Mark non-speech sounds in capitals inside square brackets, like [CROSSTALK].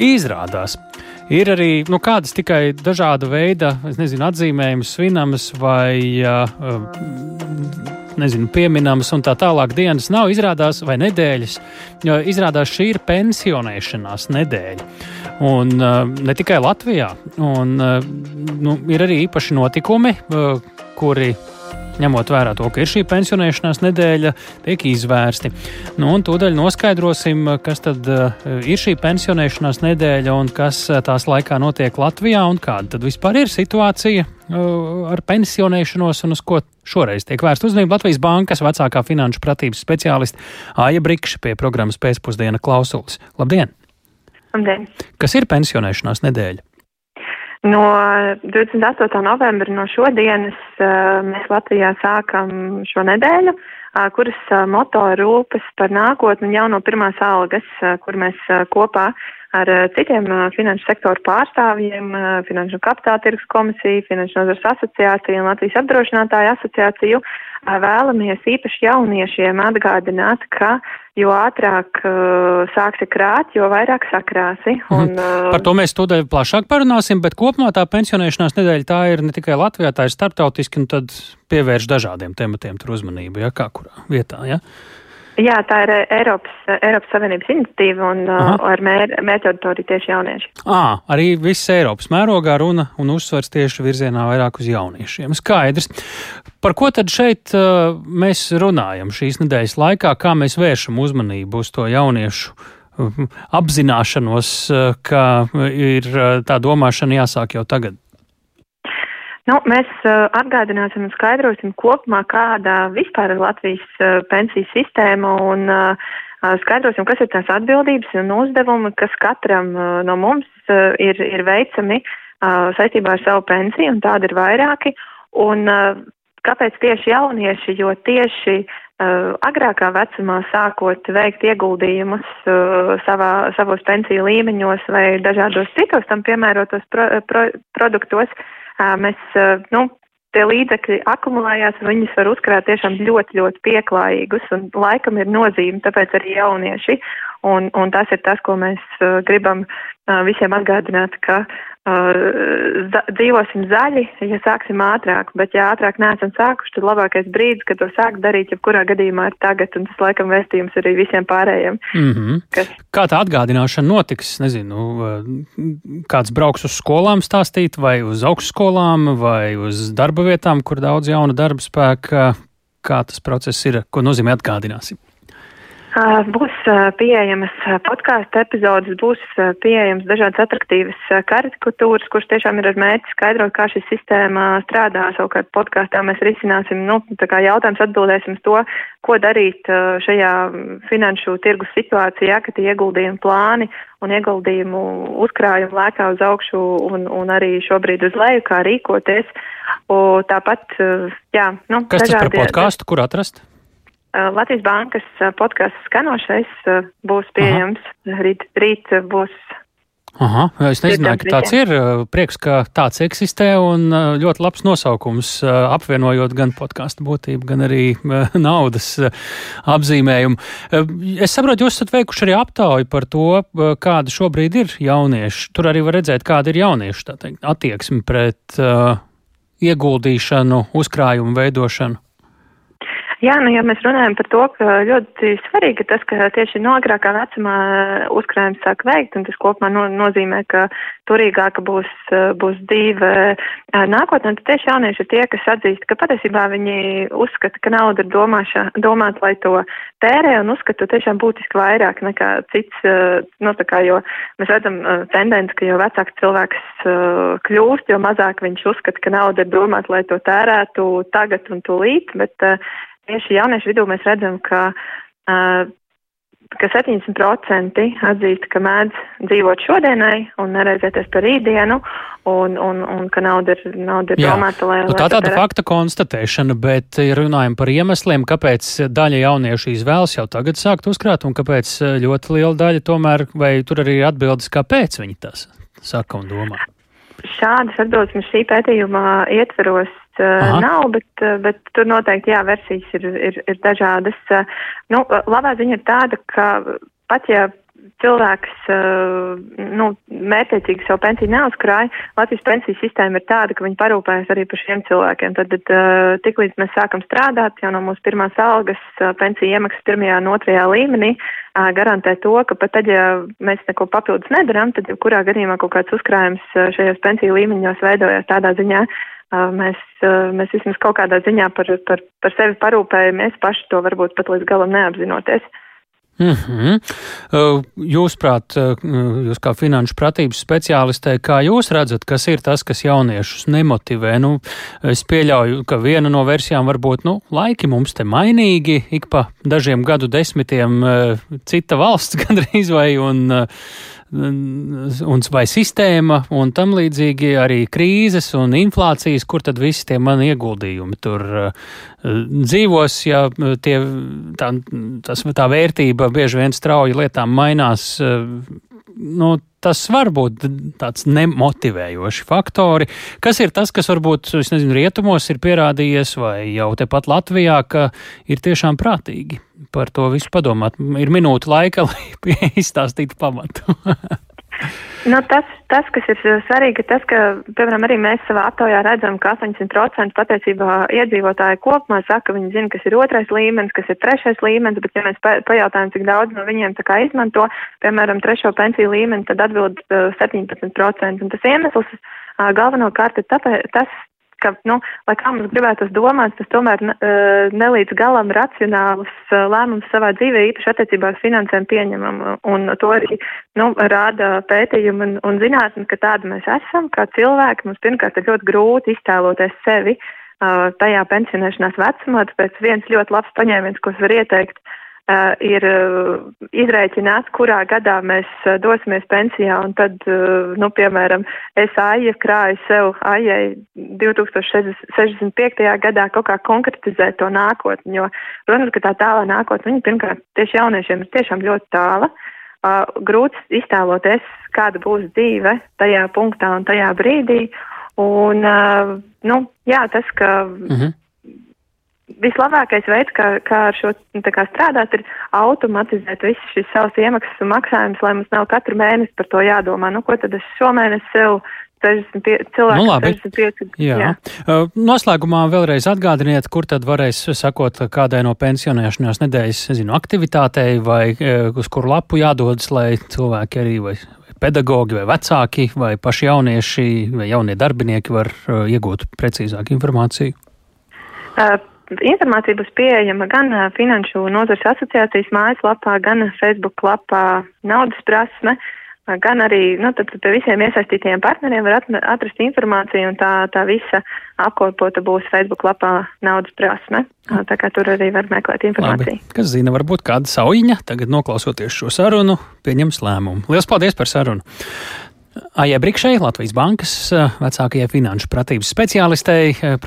Izrādās. Ir arī nu, kādas tikai dažāda veida nezinu, atzīmējumus, svinamas vai uh, nezinu, pieminamas un tā tālāk dienas nav. Izrādās, vai nedēļas, jo izrādās šī ir pensionēšanās nedēļa. Un uh, ne tikai Latvijā, un uh, nu, ir arī īpaši notikumi, uh, kuri ņemot vērā to, ka ir šī pensionēšanās nedēļa, tiek izvērsti. Nu, un tūdaļ noskaidrosim, kas tad uh, ir šī pensionēšanās nedēļa un kas uh, tās laikā notiek Latvijā un kāda tad vispār ir situācija uh, ar pensionēšanos un uz ko šoreiz tiek vērsta uzmanība Latvijas Bankas vecākā finanšu pratības speciālista Aija Brikša pie programmas pēcpusdiena klausulis. Labdien! Labdien! Kas ir pensionēšanās nedēļa? No 28. novembra no šodienas mēs Latvijā sākam šo nedēļu, kuras moto ir rūpes par nākotni un jauno pirmās algas, kur mēs kopā ar citiem finanšu sektoru pārstāvjiem, Finanšu kapitāla tirgus komisiju, Finanšu nozars asociāciju un Latvijas apdrošinātāju asociāciju vēlamies īpaši jauniešiem atgādināt, ka jo ātrāk uh, sāksi krāt, jo vairāk sakrāsi. Mhm. Un, uh, Par to mēs tūdaļ plašāk parunāsim, bet kopumā tā pensionēšanās nedēļa tā ir ne tikai Latvijā, tā ir starptautiski, un tad pievērš dažādiem tematiem tur uzmanību, ja kā kurā vietā. Ja? Jā, tā ir Eiropas, Eiropas Savienības iniciatīva un Aha. ar mēr, mērķauditoriju tieši jaunieši. Ā, arī viss Eiropas mērogā runa un uzsvars tieši virzienā vairāk uz jauniešiem. Skaidrs. Par ko tad šeit uh, mēs runājam šīs nedēļas laikā, kā mēs vēršam uzmanību uz to jauniešu apzināšanos, ka ir tā domāšana jāsāk jau tagad? Nu, mēs uh, atgādināsim un skaidrosim kopumā, kāda vispār ir Latvijas uh, pensiju sistēma un uh, skaidrosim, kas ir tās atbildības un uzdevumi, kas katram uh, no mums uh, ir, ir veicami uh, saistībā ar savu pensiju, un tādi ir vairāki. Un uh, kāpēc tieši jaunieši? Jo tieši uh, agrākā vecumā sākot veikt ieguldījumus uh, savā, savos pensiju līmeņos vai dažādos citos tam piemērotos pro, pro, produktos, uh, mēs, nu, tie līdzekļi akumulējās, un viņus var uzkrāt tiešām ļoti, ļoti pieklājīgus, un laikam ir nozīme, tāpēc arī jaunieši, un, un tas ir tas, ko mēs gribam visiem atgādināt, ka Uh, dzīvosim zaļi, ja sāksim ātrāk, bet ja ātrāk neesam sākuši, tad labākais brīdis, kad to sākt darīt, jebkurā gadījumā ir tagad, un tas laikam vēstījums arī visiem pārējiem. Mm -hmm. kas... Kā tā atgādināšana notiks? Nezinu, uh, kāds brauks uz skolām stāstīt, vai uz augstskolām, vai uz darba vietām, kur daudz jauna darba spēka. Kā tas process ir, ko nozīmē atgādināsim? Būs pieejamas podkāstu epizodes, būs pieejamas dažādas atraktīvas karikatūras, kuras tiešām ir ar mērķi skaidrot, kā šī sistēma strādā. Savukārt podkāstā mēs risināsim, nu, tā kā jautājums atbildēsim uz to, ko darīt šajā finanšu tirgus situācijā, ka tie ieguldījumi plāni un ieguldījumu uzkrājumu lēkā uz augšu un, un arī šobrīd uz leju, kā rīkoties. Un tāpat, jā, nu, Kas tas par podkāstu, kur atrast? Uh, Latvijas bankas uh, podkāsts skanošais uh, būs pieejams. Aha. Rīt, rīt būs. Aha, es nezināju, ka tāds ir. Prieks, ka tāds eksistē un ļoti labs nosaukums, apvienojot gan podkāstu būtību, gan arī naudas apzīmējumu. Es saprotu, jūs esat veikuši arī aptauju par to, kāda šobrīd ir jaunieši. Tur arī var redzēt, kāda ir jauniešu teikt, attieksme pret uh, ieguldīšanu, uzkrājumu veidošanu. Jā, nu, ja mēs runājam par to, ka ļoti svarīgi ir tas, ka tieši no agrākā vecumā uzkrājums sāk veikt, un tas kopumā no, nozīmē, ka turīgāka būs, būs dzīve nākotnē, tad tieši jaunieši ir tie, kas atzīst, ka patiesībā viņi uzskata, ka nauda ir domāša, domāta, lai to tērē, un uzskata tiešām būtiski vairāk nekā cits, nu, tā kā, jo mēs redzam tendenci, ka jo vecāks cilvēks kļūst, jo mazāk viņš uzskata, ka nauda ir domāta, lai to tērētu tagad un tūlīt, bet tieši jauniešu vidū mēs redzam, ka, ka 70% atzīst, ka mēdz dzīvot šodienai un nereizēties par rītdienu, un, un, un ka nauda ir, nauda ir domāta, lai. Nu, tā tāda fakta konstatēšana, bet ja runājam par iemesliem, kāpēc daļa jauniešu izvēlas jau tagad sākt uzkrāt, un kāpēc ļoti liela daļa tomēr, vai tur arī ir atbildes, kāpēc viņi tas saka un domā. Šādas atbildes mums šī pētījuma ietveros Aha. nav, bet, bet tur noteikti, jā, versijas ir, ir, ir dažādas. Nu, labā ziņa ir tāda, ka pat ja cilvēks nu, mērķiecīgi savu pensiju neuzkrāja, Latvijas pensiju sistēma ir tāda, ka viņi parūpējas arī par šiem cilvēkiem. Tad, tad tiklīdz mēs sākam strādāt, jau no mūsu pirmās algas pensiju iemaksas pirmajā un otrajā līmenī garantē to, ka pat tad, ja mēs neko papildus nedaram, tad jebkurā gadījumā kaut kāds uzkrājums šajos pensiju līmeņos veidojas tādā ziņā, mēs, mēs vismaz kaut kādā ziņā par, par, par sevi parūpējamies paši to varbūt pat līdz galam neapzinoties. Mm -hmm. Jūsuprāt, jūs kā finanšu pratības speciālistē, kā jūs redzat, kas ir tas, kas jauniešus nemotivē? Nu, es pieļauju, ka viena no versijām var būt, nu, laiki mums te mainīgi, ik pa dažiem gadu desmitiem cita valsts [LAUGHS] gandrīz vai un un vai sistēma, un tam līdzīgi arī krīzes un inflācijas, kur tad visi tie mani ieguldījumi tur uh, dzīvos, ja tie, tā, tas, tā vērtība bieži vien strauji lietām mainās. Uh, nu, tas var būt tāds nemotivējoši faktori. Kas ir tas, kas varbūt, es nezinu, rietumos ir pierādījies, vai jau tepat Latvijā, ka ir tiešām prātīgi par to visu padomāt. Ir minūte laika, [LAUGHS] lai izstāstītu pamatu. [LAUGHS] Nu, tas, tas, kas ir svarīgi, ir tas, ka, piemēram, arī mēs savā aptaujā redzam, ka 80% patiesībā iedzīvotāji kopumā saka, viņi zina, kas ir otrais līmenis, kas ir trešais līmenis, bet ja mēs pajautājam, cik daudz no viņiem tā kā izmanto, piemēram, trešo pensiju līmeni, tad atbild uh, 17%. Un tas iemesls uh, galvenokārt ir tāpēc, tas, ka, nu, lai kā mums gribētos domāt, tas tomēr uh, nelīdz galam racionālus uh, lēmumus savā dzīvē, īpaši attiecībā uz finansēm pieņemam. Un to arī nu, rāda pētījumi un, un zinātni, ka tāda mēs esam, kā cilvēki. Mums pirmkārt ir ļoti grūti iztēloties sevi uh, tajā pensionēšanās vecumā, tāpēc viens ļoti labs paņēmiens, ko es varu ieteikt, Uh, ir uh, izrēķināts, kurā gadā mēs uh, dosimies pensijā, un tad, nu, piemēram, es aija krāju sev aijai 2065. gadā kaut kā konkretizēt to nākotni, jo, protams, ka tā tālā nākotne, viņa pirmkārt tieši jauniešiem ir tiešām ļoti tāla. Uh, grūts iztēloties, kāda būs dzīve tajā punktā un tajā brīdī. Un, uh, nu, jā, tas, ka mm -hmm vislabākais veids, kā, kā ar šo kā strādāt, ir automatizēt visus šīs savas iemaksas un maksājumus, lai mums nav katru mēnesi par to jādomā. Nu, ko tad es šomēnes sev 65 cilvēku. Nu, labi. 65, jā. Jā. Uh, noslēgumā vēlreiz atgādiniet, kur tad varēs sakot kādai no pensionēšanās nedēļas, nezinu, aktivitātei vai uh, uz kuru lapu jādodas, lai cilvēki arī vai pedagogi vai vecāki vai paši jaunieši vai jaunie darbinieki var uh, iegūt precīzāku informāciju. Informācija būs pieejama gan Finanšu nozares asociācijas mājaslapā, gan Facebook lapā naudas prasme, gan arī, nu, pie visiem iesaistītajiem partneriem var atrast informāciju un tā, tā visa apkopota būs Facebook lapā naudas prasme. Tā kā tur arī var meklēt informāciju. Labi. Kas zina, varbūt kāda saujiņa tagad noklausoties šo sarunu, pieņems lēmumu. Lielas paldies par sarunu! Aijai Brikšai, Latvijas Bankas vecākajai finanšu pratības speciālistei.